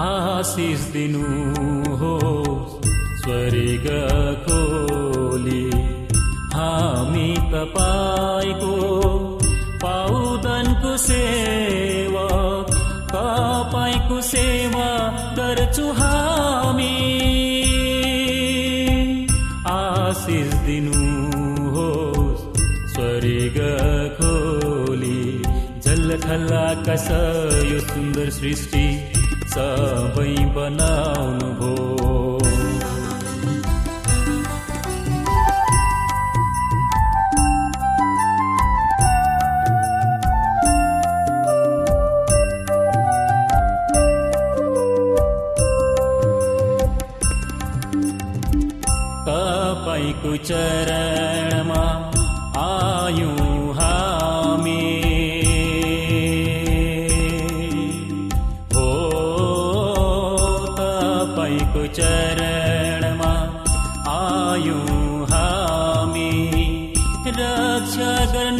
आशिष दिनु हो खोली हामी तपाईँको पाउदनको सेवा तपाईँको सेवा गर्छु हामी। आशिष दिनु हो स्वर्ग खोली झल्लखल्ला कस यो सुन्दर सृष्टि सबै बनाउनु भो छैन संसारमा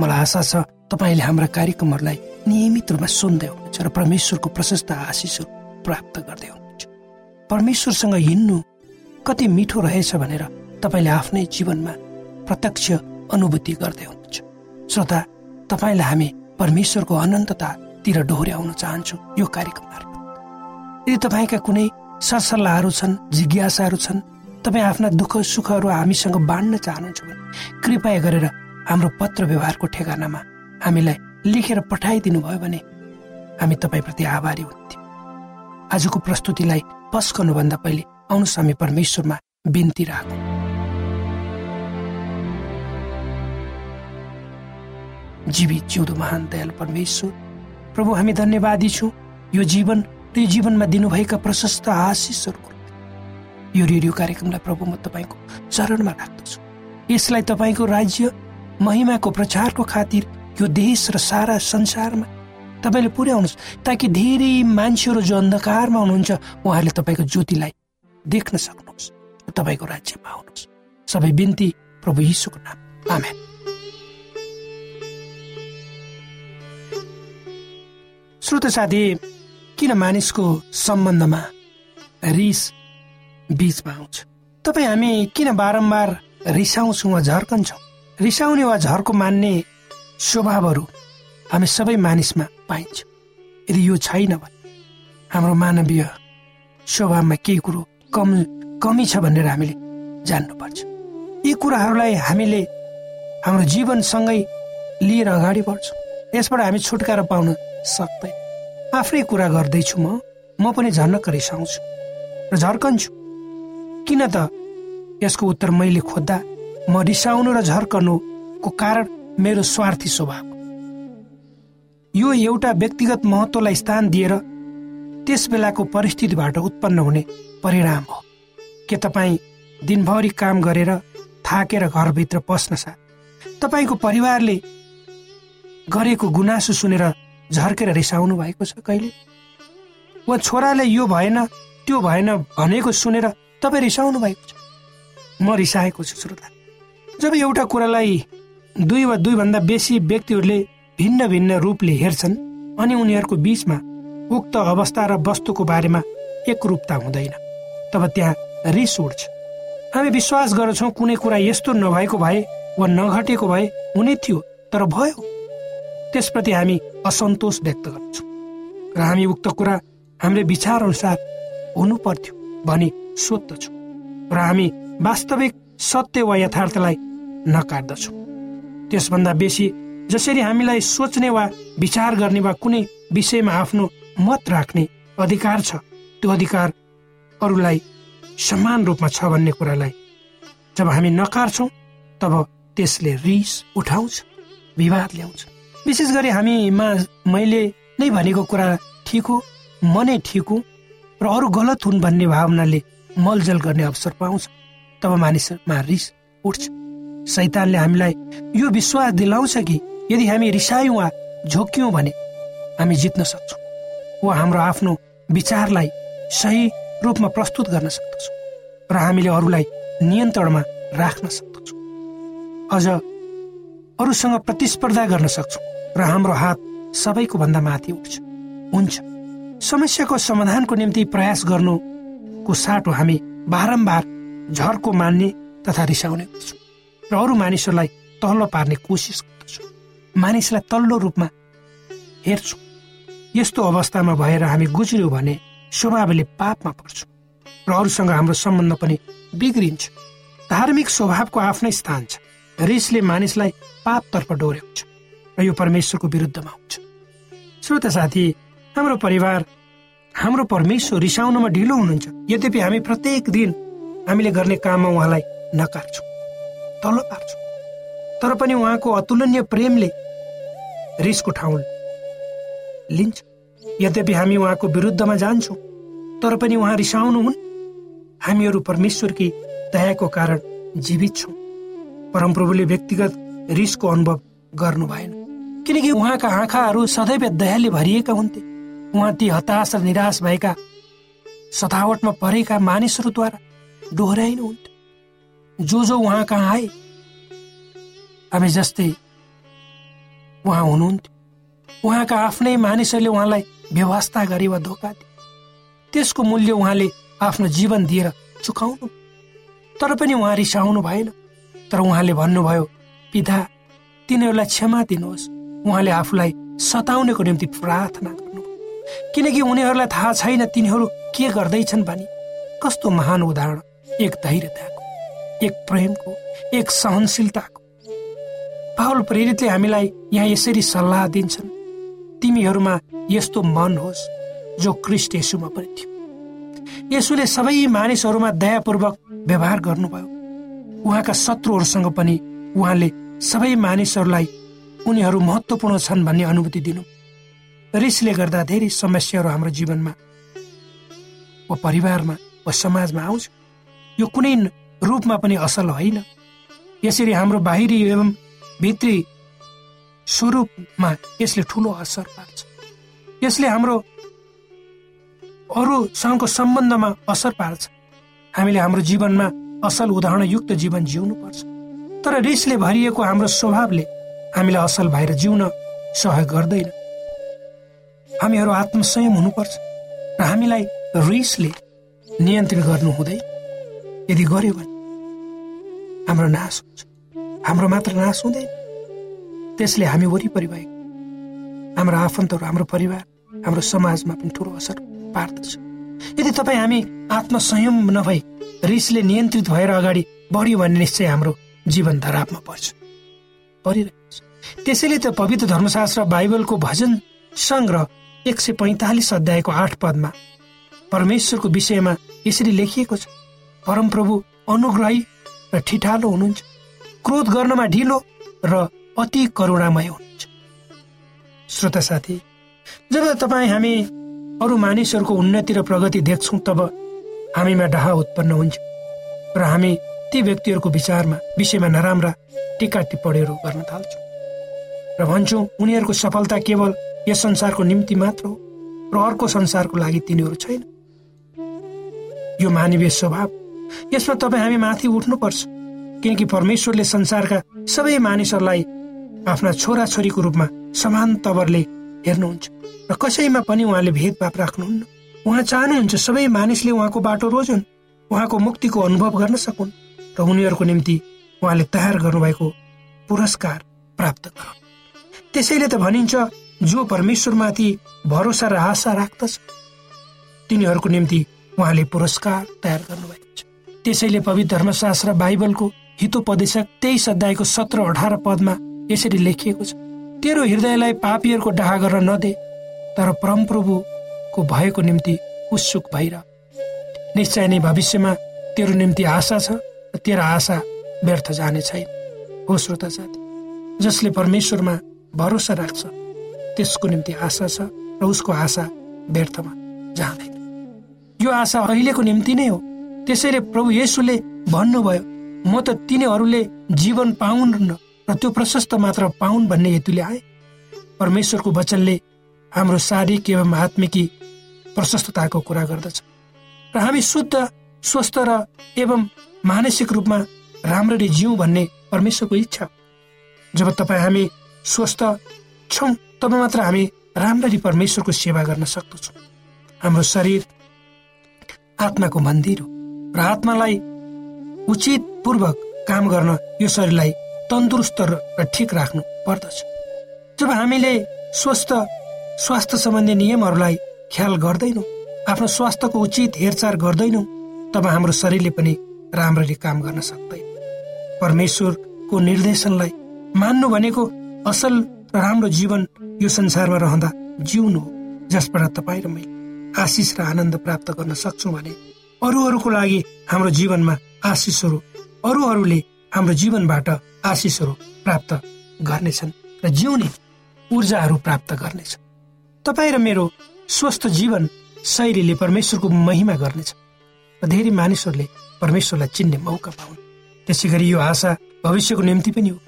मलाई आशा छ तपाईँले हाम्रा कार्यक्रमहरूलाई नियमित रूपमा सुन्दै हुनुहुन्छ र परमेश्वरको प्रशस्त आशिषहरू प्राप्त गर्दै हुनुहुन्छ। परमेश्वरसँग हिँड्नु कति मिठो रहेछ भनेर तपाईँले आफ्नै जीवनमा प्रत्यक्ष अनुभूति गर्दै हुनुहुन्छ। श्रोता तपाईँलाई हामी परमेश्वरको अनन्ततातिर डोहोऱ्याउन चाहन्छौँ यो कार्यक्रम यदि तपाईँका कुनै सरसल्लाहहरू छन् जिज्ञासाहरू छन् तपाईँ आफ्ना दुःख सुखहरू हामीसँग बाँड्न चाहनुहुन्छ भने कृपया गरेर हाम्रो पत्र व्यवहारको ठेगानामा हामीलाई लेखेर पठाइदिनु भयो भने हामी तपाईँप्रति आभारी हुन्थ्यौँ। आजको प्रस्तुतिलाई पस्कनुभन्दा पहिले आउनुहोस् हामी परमेश्वरमा बिन्ती राखौँ। जीवित जिउँदो महान दयाल परमेश्वर प्रभु हामी धन्यवादी छौँ। यो जीवन र यो जीवनमा दिनुभएका प्रशस्त आशिषहरूको। यो रेडियो कार्यक्रमलाई प्रभु म तपाईँको चरणमा राख्दछु। यसलाई तपाईँको राज्य महिमाको प्रचारको खातिर यो देश र सारा संसारमा तपाईँले पुर्याउनुहोस् ताकि धेरै मान्छेहरू जो अन्धकारमा हुनुहुन्छ उहाँहरूले तपाईँको ज्योतिलाई देख्न सक्नुहोस् तपाईँको राज्यमा आउनुहोस् सबै बिन्ती प्रभु यीशुको नाम। आमेन। श्रोत साथी किन मानिसको सम्बन्धमा रिस बीचमा आउँछ? तपाईँ हामी किन बारम्बार रिसाउँछौँ वा झर्कन्छौँ? रिसाउने वा झर्को मान्ने स्वभावहरू हामी सबै मानिसमा पाइन्छ। यदि यो छैन भने हाम्रो मानवीय स्वभावमा केही कुरो कम कमी छ भनेर हामीले जान्नुपर्छ। यी कुराहरूलाई हामीले हाम्रो जीवनसँगै लिएर अगाडि बढ्छौँ। यसबाट हामी छुटकारा पाउन सक्दैन। आफ्नै कुरा गर्दैछु म। म पनि झर्नक्क रिसाउँछु र झर्कन्छु। किन त यसको उत्तर मैले खोज्दा म रिसाउनु र झर्कनुको कारण मेरो स्वार्थी स्वभाव। यो एउटा व्यक्तिगत महत्वलाई स्थान दिएर त्यस बेलाको परिस्थितिबाट उत्पन्न हुने परिणाम हो। के तपाईँ दिनभरि काम गरेर थाकेर घरभित्र पस्न साथ तपाईँको परिवारले गरेको गुनासो सुनेर झर्केर रिसाउनु भएको छ कहिले? वा छोराले यो भएन त्यो भएन भनेको सुनेर तपाईँ रिसाउनु भएको छ? म रिसाएको छु श्रोता। जब एउटा कुरालाई दुई वा दुईभन्दा बेसी व्यक्तिहरूले भिन्न भिन्न रूपले हेर्छन् अनि उनीहरूको बीचमा उक्त अवस्था र वस्तुको बारेमा एकरूपता हुँदैन तब त्यहाँ रिस उठ्छ। हामी विश्वास गर्छौँ कुनै कुरा यस्तो नभएको भए वा नघटेको भए हुने थियो तर भयो। त्यसप्रति हामी असन्तोष व्यक्त गर्छौँ र हामी उक्त कुरा हाम्रो विचार अनुसार हुनु पर्थ्यो भनी सोध्दछौँ र हामी वास्तविक सत्य वा यथार्थलाई नकाट्दछौँ त्यसभन्दा बेसी जसरी हामीलाई सोच्ने वा विचार गर्ने वा कुनै विषयमा आफ्नो मत राख्ने अधिकार छ त्यो अधिकार अरूलाई समान रूपमा छ भन्ने कुरालाई जब हामी नकार्छौँ तब त्यसले रिस उठाउँछ विवाद ल्याउँछ। विशेष गरी हामीमा मैले नै भनेको कुरा ठिक हो म नै ठिक हुँ र अरू गलत हुन् भन्ने भावनाले मलजल गर्ने अवसर पाउँछ तब मानिसमा रिस उठ्छ। सैतानले हामीलाई यो विश्वास दिलाउँछ कि यदि हामी रिसायौँ वा झोक्यौँ भने हामी जित्न सक्छौँ वा हाम्रो आफ्नो विचारलाई सही रूपमा प्रस्तुत गर्न सक्दछौँ र हामीले अरूलाई नियन्त्रणमा राख्न सक्दछौँ। अझ अरूसँग प्रतिस्पर्धा गर्न सक्छौँ र हाम्रो हात सबैको भन्दा माथि उठ्छ हुन्छ। समस्याको समाधानको निम्ति प्रयास गर्नुको साटो हामी बारम्बार झर्को मान्ने तथा रिसाउने गर्छौँ। र अरू मानिसहरूलाई तल्लो पार्ने कोसिस गर्दछौँ। मानिसलाई तल्लो रूपमा हेर्छौँ। यस्तो अवस्थामा भएर हामी गुज्रियो भने स्वभावले पापमा पर्छौँ र अरूसँग हाम्रो सम्बन्ध पनि बिग्रिन्छ। धार्मिक स्वभावको आफ्नै स्थान छ रिसले मानिसलाई पापतर्फ डोर्याउँछ र यो परमेश्वरको विरुद्धमा हुन्छ। श्रोता साथी हाम्रो परिवार हाम्रो परमेश्वर रिसाउनमा ढिलो हुनुहुन्छ। यद्यपि हामी प्रत्येक दिन हामीले गर्ने काममा उहाँलाई नकार्छौँ। तल पार्छौँ। तर पनि उहाँको अतुलनीय प्रेमले रिसको ठाउँ लिन्छ। यद्यपि हामी उहाँको विरुद्धमा जान्छौँ तर पनि उहाँ रिसाउनुहुन्। हामीहरू परमेश्वरकी दयाको कारण जीवित छौँ। परमप्रभुले व्यक्तिगत रिसको अनुभव गर्नु भएन। किनकि उहाँका आँखाहरू सदैव दयाले भरिएका हुन्थे। उहाँ ती हताश र निराश भएका सतावटमा परेका मानिसहरूद्वारा डोहोऱ्याइनुहुन्थ्यो जो जो उहाँ कहाँ आए हामी जस्तै उहाँ हुनुहुन्थ्यो। उहाँका आफ्नै मानिसहरूले उहाँलाई व्यवस्था गरे वा धोका दिए। त्यसको मूल्य उहाँले आफ्नो जीवन दिएर चुकाउनु। तर पनि उहाँ रिसाउनु भएन। तर उहाँले भन्नुभयो पिता तिनीहरूलाई क्षमा दिनुहोस्। उहाँले आफूलाई सताउनेको निम्ति प्रार्थना गर्नु किनकि उनीहरूलाई थाहा छैन तिनीहरू के गर्दैछन् भनी। कस्तो महान उदाहरण। एक धैर्यताको एक प्रेमको एक सहनशीलताको। पावल प्रेरितले हामीलाई यहाँ यसरी सल्लाह दिन्छन् तिमीहरूमा यस्तो मन होस् जो क्रिस्ट यसुमा पनि थियो। यसुले सबै मानिसहरूमा दयापूर्वक व्यवहार गर्नुभयो। उहाँका शत्रुहरूसँग पनि उहाँले सबै मानिसहरूलाई उनीहरू महत्त्वपूर्ण छन् भन्ने अनुभूति दिनु। रिसले गर्दा धेरै समस्याहरू हाम्रो जीवनमा वा परिवारमा वा समाजमा आउँछ। यो कुनै रूपमा पनि असल होइन। यसरी हाम्रो बाहिरी एवं भित्री स्वरूपमा यसले ठुलो असर पार्छ। यसले हाम्रो अरूसँगको सम्बन्धमा असर पार्छ। हामीले हाम्रो जीवनमा असल उदाहरणयुक्त जीवन जिउनु पर्छ तर रिसले भरिएको हाम्रो स्वभावले हामीलाई असल भएर जिउन सहयोग गर्दैन। हामीहरू आत्मसंयम हुनुपर्छ र हामीलाई रिसले नियन्त्रण गर्नु हुँदैन। यदि गर्यो भने हाम्रो नाश हुन्छ। हाम्रो मात्र नाश हुँदैन। त्यसले हामी वरिपरि भएको। हाम्रो आफन्तहरू हाम्रो परिवार हाम्रो समाजमा पनि ठुलो असर पार्दछ। यदि तपाईँ हामी आत्मसंयम नभई रिसले नियन्त्रित भएर अगाडि बढ्यो भने निश्चय हाम्रो जीवन धरापमा पर्छ। परिरहेको त्यसैले त पवित्र धर्मशास्त्र बाइबलको भजन सङ्ग्रह एक सय पैँतालिस अध्यायको आठ पदमा परमेश्वरको विषयमा यसरी लेखिएको छ। परमप्रभु अनुग्रही र ठिठालो हुनुहुन्छ। क्रोध गर्नमा ढिलो र अति करुणामय हुनुहुन्छ। श्रोता साथी जब तपाईँ हामी अरू मानिसहरूको उन्नति र प्रगति देख्छौँ तब हामीमा डाहा उत्पन्न हुन्छ र हामी ती व्यक्तिहरूको विचारमा विषयमा नराम्रा टिका टिप्पणीहरू गर्न थाल्छौँ। र भन्छौँ उनीहरूको सफलता केवल यस संसारको निम्ति मात्र हो र अर्को संसारको लागि तिनीहरू छैन। यो मानवीय स्वभाव यसमा तपाईँ हामी माथि उठ्नुपर्छ। किनकि परमेश्वरले संसारका सबै मानिसहरूलाई आफ्ना छोरा छोरीको रूपमा समान तवरले हेर्नुहुन्छ। र कसैमा पनि उहाँले भेदभाव राख्नुहुन्न। उहाँ चाहनुहुन्छ सबै मानिसले उहाँको बाटो रोजुन् उहाँको मुक्तिको अनुभव गर्न सकुन् र उनीहरूको निम्ति उहाँले तयार गर्नुभएको पुरस्कार प्राप्त गरून् त्यसैले त भनिन्छ जो परमेश्वरमाथि भरोसा र आशा राख्दछ तिनीहरूको निम्ति उहाँले पुरस्कार तयार गर्नुभएको छ। त्यसैले पवित्र धर्मशास्त्र बाइबलको हितोपदेशक तेइस अध्यायको सत्र अठार पदमा यसरी लेखिएको छ। तेरो हृदयलाई पापीहरूको डाहा गर्न नदे तर परमप्रभुको भएको निम्ति उत्सुक भइर निश्चय नै भविष्यमा तेरो निम्ति आशा छ र तेरो आशा व्यर्थ जाने छैन। हो श्रोता साथी जसले परमेश्वरमा भरोसा राख्छ त्यसको निम्ति आशा छ र उसको आशा व्यर्थमा जाँदैन। यो आशा अहिलेको निम्ति नै हो त्यसैले प्रभु येसुले भन्नुभयो म त तिनीहरूले जीवन पाउन् र त्यो प्रशस्त मात्र पाउन् भन्ने हेतुले आए। परमेश्वरको वचनले हाम्रो शारीरिक एवं आत्मिकी प्रशस्तताको कुरा गर्दछ। र हामी शुद्ध स्वस्थ र एवं मानसिक रूपमा राम्ररी जिउँ भन्ने परमेश्वरको इच्छा। जब तपाईँ हामी स्वस्थ छौँ तब मात्र हामी राम्ररी परमेश्वरको सेवा गर्न सक्दछौँ। हाम्रो शरीर आत्माको मन्दिर हो। र आत्मालाई उचित पूर्वक काम गर्न यो शरीरलाई तन्दुरुस्त र ठिक राख्नु पर्दछ। जब हामीले स्वस्थ स्वास्थ्य सम्बन्धी नियमहरूलाई ख्याल गर्दैनौँ आफ्नो स्वास्थ्यको उचित हेरचाह गर्दैनौँ तब हाम्रो शरीरले पनि राम्ररी काम गर्न सक्दैन। परमेश्वरको निर्देशनलाई मान्नु भनेको असल र राम्रो जीवन यो संसारमा रहँदा जिउनु हो जसबाट तपाईँ र मैले आशिष र आनन्द प्राप्त गर्न सक्छौँ भने अरूहरूको लागि हाम्रो जीवनमा आशिषहरू अरूहरूले हाम्रो जीवनबाट आशिषहरू प्राप्त गर्नेछन् र जिउने ऊर्जाहरू प्राप्त गर्नेछ तपाईँ र मेरो स्वस्थ जीवन शैलीले परमेश्वरको महिमा गर्नेछ र धेरै मानिसहरूले परमेश्वरलाई चिन्ने मौका पाउन्। त्यसै गरी यो आशा भविष्यको निम्ति पनि हो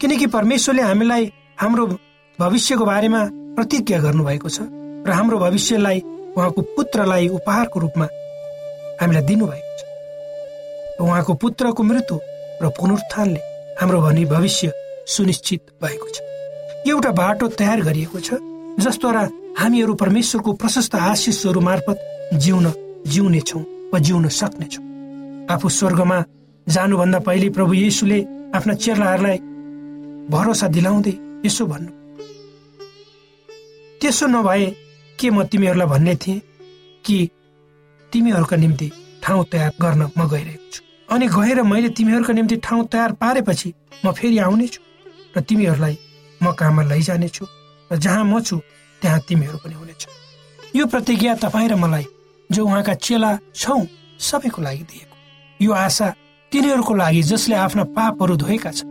किनकि परमेश्वरले हामीलाई हाम्रो भविष्यको बारेमा प्रतिज्ञा गर्नुभएको छ र हाम्रो भविष्यलाई उहाँको पुत्रलाई उपहारको रूपमा हामीलाई दिनुभएको छ। उहाँको पुत्रको मृत्यु र पुनरुत्थानले हाम्रो भनी भविष्य सुनिश्चित भएको छ। एउटा बाटो तयार गरिएको छ जसद्वारा हामीहरू परमेश्वरको प्रशस्त आशिषहरू मार्फत जिउन जिउनेछौँ वा जिउन सक्नेछौँ। आफू स्वर्गमा जानुभन्दा पहिले प्रभु येसुले आफ्ना चेलाहरूलाई भरोसा दिलाउँदै यसो भन्नु। त्यसो नभए के म तिमीहरूलाई भन्ने थिएँ कि तिमीहरूका निम्ति ठाउँ तयार गर्न म गइरहेको छु। अनि गएर मैले तिमीहरूका निम्ति ठाउँ तयार पारेपछि म फेरि आउनेछु र तिमीहरूलाई म कहाँमा लैजानेछु र जहाँ म छु त्यहाँ तिमीहरू पनि हुनेछ। यो प्रतिज्ञा तपाईँ र मलाई जो उहाँका चेला छौ सबैको लागि दिएको। यो आशा तिनीहरूको लागि जसले आफ्ना पापहरू धोएका छन्।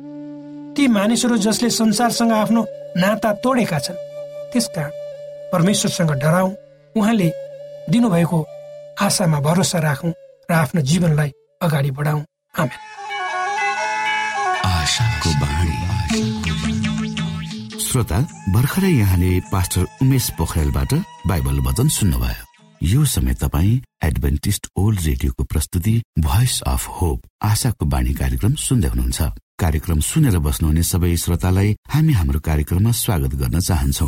ती मानिसहरू जसले संसारसँग आफ्नो नाता तोडेका छन् त्यसकारण परमेश्वरसँग डराउँ उहाँले दिनुभएको आशामा भरोसा राखौँ र आफ्नो जीवनलाई अगाडि बढाउँ। आमेन। श्रोता भर्खरै यहाँले पास्टर उमेश पोखरेलबाट बाइबल वचन सुन्नुभयो। यो समय तपाईँ एडभेन्टिस्ट ओल्ड रेडियोको प्रस्तुति भोइस अफ होप आशाको बाणी कार्यक्रम सुन्दै हुनुहुन्छ। कार्यक्रम सुनेर बस्नुहुने सबै श्रोतालाई हामी हाम्रो कार्यक्रममा स्वागत गर्न चाहन्छौ।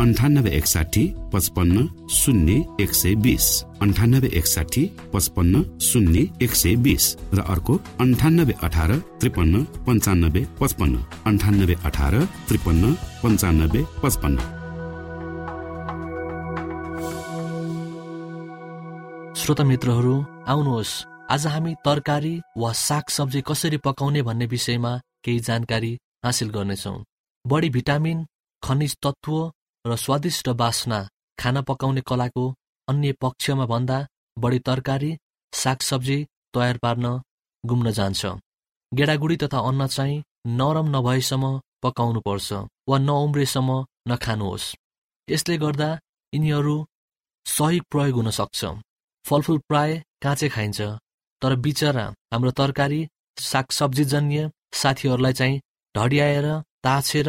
अन्ठानब्बे एकसाठी पचपन्न शून्य एक सय बिस। अन्ठानब्बे एकसाठी पचपन्न शून्य एक सय बिस। र अर्को अन्ठानब्बे अठार त्रिपन्न पन्चानब्बे पचपन्न। अन्ठानब्बे अठार त्रिपन्न पन्चानब्बे पचपन्न। श्रोता मित्रहरू आउनुहोस्। आज हामी तरकारी वा साग सब्जी कसरी पकाउने भन्ने विषयमा केही जानकारी हासिल गर्नेछौँ। बढी भिटामिन खनिज तत्व र स्वादिष्ट बासना खाना पकाउने कलाको अन्य पक्षमा भन्दा बढी तरकारी सागसब्जी तयार पार्न गुम्न जान्छ। गेडागुडी तथा अन्न चाहिँ नरम नभएसम्म पकाउनुपर्छ वा नउम्रेसम्म नखानुहोस्। यसले गर्दा यिनीहरू सही प्रयोग हुन सक्छ। फलफुल प्राय काँचे खाइन्छ तर बिचरा हाम्रो तरकारी सागसब्जीजन्य साथीहरूलाई चाहिँ ढडियाएर ताछेर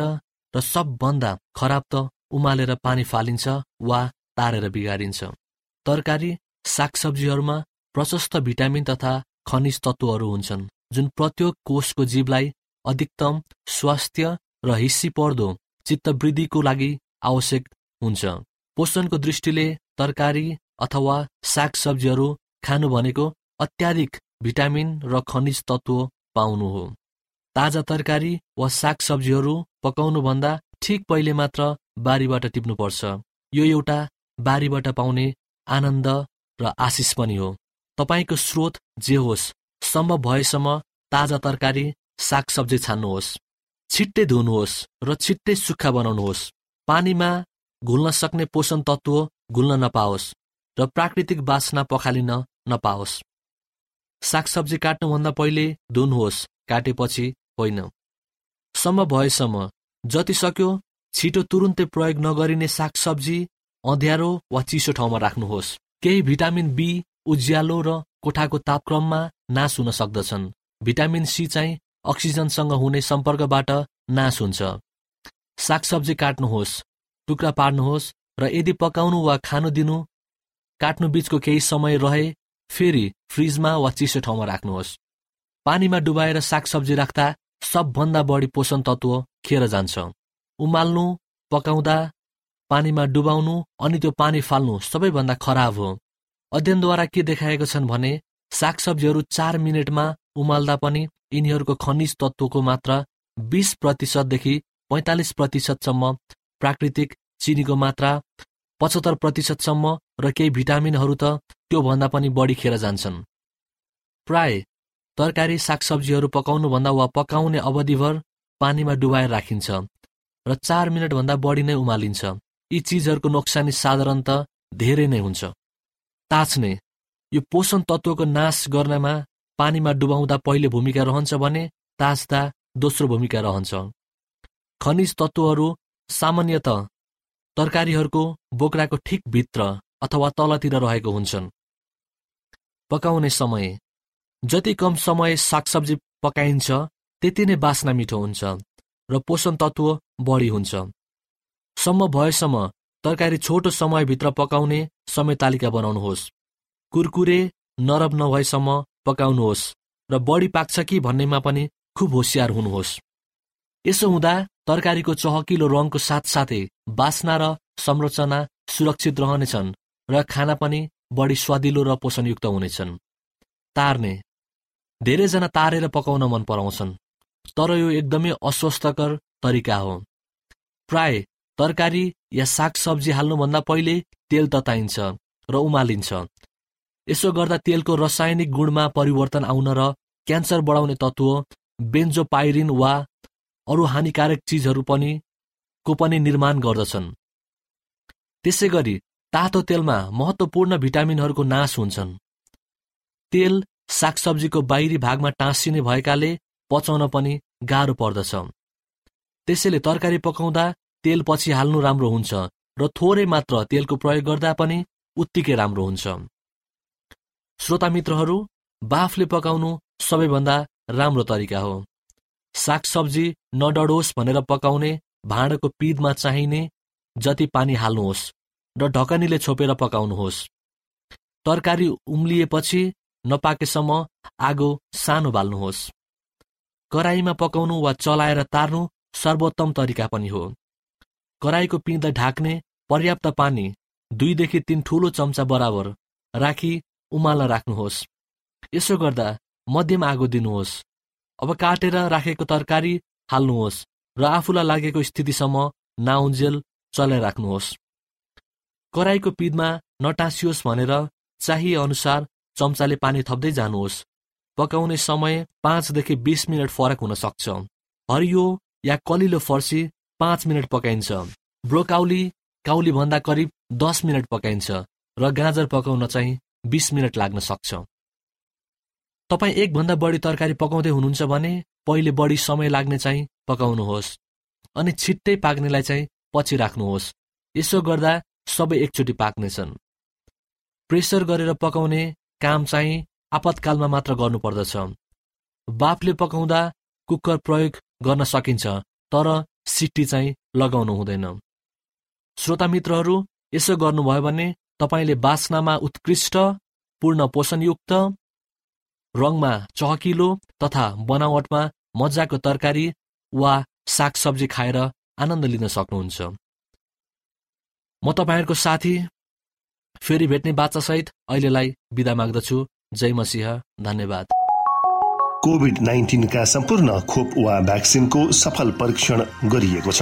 र सबभन्दा खराब त उमालेर पानी फालिन्छ वा तारेर बिगारिन्छ। तरकारी सागसब्जीहरूमा प्रशस्त भिटामिन तथा खनिज तत्त्वहरू हुन्छन् जुन प्रत्येक कोषको जीवलाई अधिकतम स्वास्थ्य र हिस्सी पर्दो चित्तवृद्धिको लागि आवश्यक हुन्छ। पोषणको दृष्टिले तरकारी अथवा सागसब्जीहरू खानु भनेको अत्याधिक भिटामिन र खनिज तत्त्व पाउनु हो। ताजा तरकारी वा सागसब्जीहरू पकाउनुभन्दा ठिक पहिले मात्र बारीबाट टिप्नुपर्छ। यो एउटा बारीबाट पाउने आनन्द र आशिष पनि हो। तपाईँको स्रोत जे होस् सम्भव भएसम्म ताजा तरकारी सागसब्जी छान्नुहोस् छिट्टै धुनुहोस् र छिट्टै सुक्खा बनाउनुहोस्। पानीमा घुल्न सक्ने पोषण तत्त्व घुल्न नपाओस् र प्राकृतिक बासना पखालिन नपाओस्। सागसब्जी काट्नुभन्दा पहिले धुनुहोस् काटेपछि होइन। सम्म भएसम्म जति सक्यो छिटो तुरुन्तै प्रयोग नगरिने सागसब्जी अँध्यारो वा चिसो ठाउँमा राख्नुहोस्। केही भिटामिन बी उज्यालो र कोठाको तापक्रममा नाश हुन सक्दछन्। भिटामिन सी चाहिँ अक्सिजनसँग हुने सम्पर्कबाट नाश हुन्छ। सागसब्जी काट्नुहोस् टुक्रा पार्नुहोस् र यदि पकाउनु वा खानु दिनु काट्नु बीचको केही समय रहे फेरि फ्रिजमा वा चिसो ठाउँमा राख्नुहोस्। पानीमा डुबाएर सागसब्जी राख्दा सबभन्दा बढी पोषण तत्त्व खेर जान्छ। उमाल्नु पकाउँदा पानीमा डुबाउनु अनि त्यो पानी फाल्नु सबैभन्दा खराब हो। अध्ययनद्वारा के देखाएको छन् भने सागसब्जीहरू चार मिनटमा उमाल्दा पनि यिनीहरूको खनिज तत्त्वको मात्रा बिस प्रतिशतदेखि पैँतालिस प्रतिशतसम्म प्राकृतिक चिनीको मात्रा पचहत्तर प्रतिशतसम्म र केही भिटामिनहरू त त्योभन्दा पनि बढी खेर जान्छन्। प्राय तरकारी सागसब्जीहरू पकाउनुभन्दा वा पकाउने अवधिभर पानीमा डुबाएर राखिन्छ र चार मिनटभन्दा बढी नै उमालिन्छ। यी चिजहरूको नोक्सानी साधारणत धेरै नै हुन्छ। ताछ्ने यो पोषण तत्त्वको नाश गर्नमा पानीमा डुबाउँदा पहिले भूमिका रहन्छ भने ताछ्दा दोस्रो भूमिका रहन्छ। खनिज तत्त्वहरू सामान्यत तरकारीहरूको बोक्राको ठिक भित्र अथवा तलतिर रहेको हुन्छन्। पकाउने समय जति कम समय सागसब्जी पकाइन्छ त्यति नै बास्ना मिठो हुन्छ र पोषण तत्त्व बढी हुन्छ। सम्म भएसम्म तरकारी छोटो समयभित्र पकाउने समय तालिका बनाउनुहोस्। कुरकुरे नरम नभएसम्म पकाउनुहोस् र बढी पाक्छ कि भन्नेमा पनि खुब होसियार हुनुहोस्। यसो हुँदा तरकारीको चहकिलो रङको साथसाथै बास्ना र संरचना सुरक्षित रहनेछन् र खाना पनि बढी स्वादिलो र पोषणयुक्त हुनेछन्। तार्ने धेरैजना तारेर पकाउन मन पराउँछन् तर यो एकदमै अस्वस्थकर तरिका हो। प्राय तरकारी या सागसब्जी हाल्नुभन्दा पहिले तेल तताइन्छ र उमालिन्छ। यसो गर्दा तेलको रासायनिक गुणमा परिवर्तन आउन र क्यान्सर बढाउने तत्त्व बेन्जोपाइरिन वा अरू हानिकारक चिजहरू पनि को पनि निर्माण गर्दछन्। त्यसै गरी तातो तेलमा महत्वपूर्ण भिटामिनहरूको नाश हुन्छन्। तेल सागसब्जीको बाहिरी भागमा टाँसिने भएकाले पचाउन पनि गाह्रो पर्दछ। त्यसैले तरकारी पकाउँदा तेल पछि हाल्नु राम्रो हुन्छ र थोरै मात्र तेलको प्रयोग गर्दा पनि उत्तिकै राम्रो हुन्छ। श्रोता मित्रहरू बाफले पकाउनु सबैभन्दा राम्रो तरिका हो। सागसब्जी नडढोस् भनेर पकाउने भाँडाको पिदमा चाहिने जति पानी हाल्नुहोस् र ढकनीले छोपेर पकाउनुहोस्। तरकारी उम्लिएपछि नपाकेसम्म आगो सानो बाल्नुहोस्। कराईमा पकाउनु वा चलाएर तार्नु सर्वोत्तम तरिका पनि हो। कराईको पिँध ढाक्ने पर्याप्त पानी दुईदेखि तीन ठूलो चम्चा बराबर राखी उमाल्न राख्नुहोस्। यसो गर्दा मध्यम आगो दिनुहोस्। अब काटेर राखेको तरकारी हाल्नुहोस् र आफूलाई लागेको स्थितिसम्म नाउन्जेल चलाइराख्नुहोस्। कराईको पिँधमा नटाँसियोस् भनेर चाहिए अनुसार चम्चाले पानी थप्दै जानुहोस्। पकाउने समय पाँचदेखि बिस मिनट फरक हुन सक्छ। हरियो या कलिलो फर्सी पाँच मिनट पकाइन्छ। ब्रोकाउली काउलीभन्दा करिब दस मिनट पकाइन्छ र गाजर पकाउन चाहिँ बिस मिनट लाग्न सक्छ। तपाईँ एकभन्दा बढी तरकारी पकाउँदै हुनुहुन्छ भने पहिले बढी समय लाग्ने चाहिँ पकाउनुहोस् अनि छिट्टै पाक्नेलाई चाहिँ पछि राख्नुहोस्। यसो गर्दा सबै एकचोटि पाक्नेछन्। प्रेसर गरेर पकाउने काम चाहिँ आपतकालमा मात्र गर्नुपर्दछ। बाफले पकाउँदा कुकर प्रयोग गर्न सकिन्छ तर सिटी चाहिँ लगाउनु हुँदैन। श्रोता मित्रहरू यसो गर्नुभयो भने तपाईँले बास्नामा उत्कृष्ट पूर्ण पोषणयुक्त रङमा चहकिलो तथा बनावटमा मजाको तरकारी वा सागसब्जी खाएर आनन्द लिन सक्नुहुन्छ। म तपाईँहरूको साथी फेरि भेट्ने बाचासहित अहिलेलाई बिदा माग्दछु। जय मसिंह धन्यवाद। कोभिड नाइन्टिनका सम्पूर्ण खोप वा भ्याक्सिनको सफल परीक्षण गरिएको छ।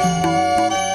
Música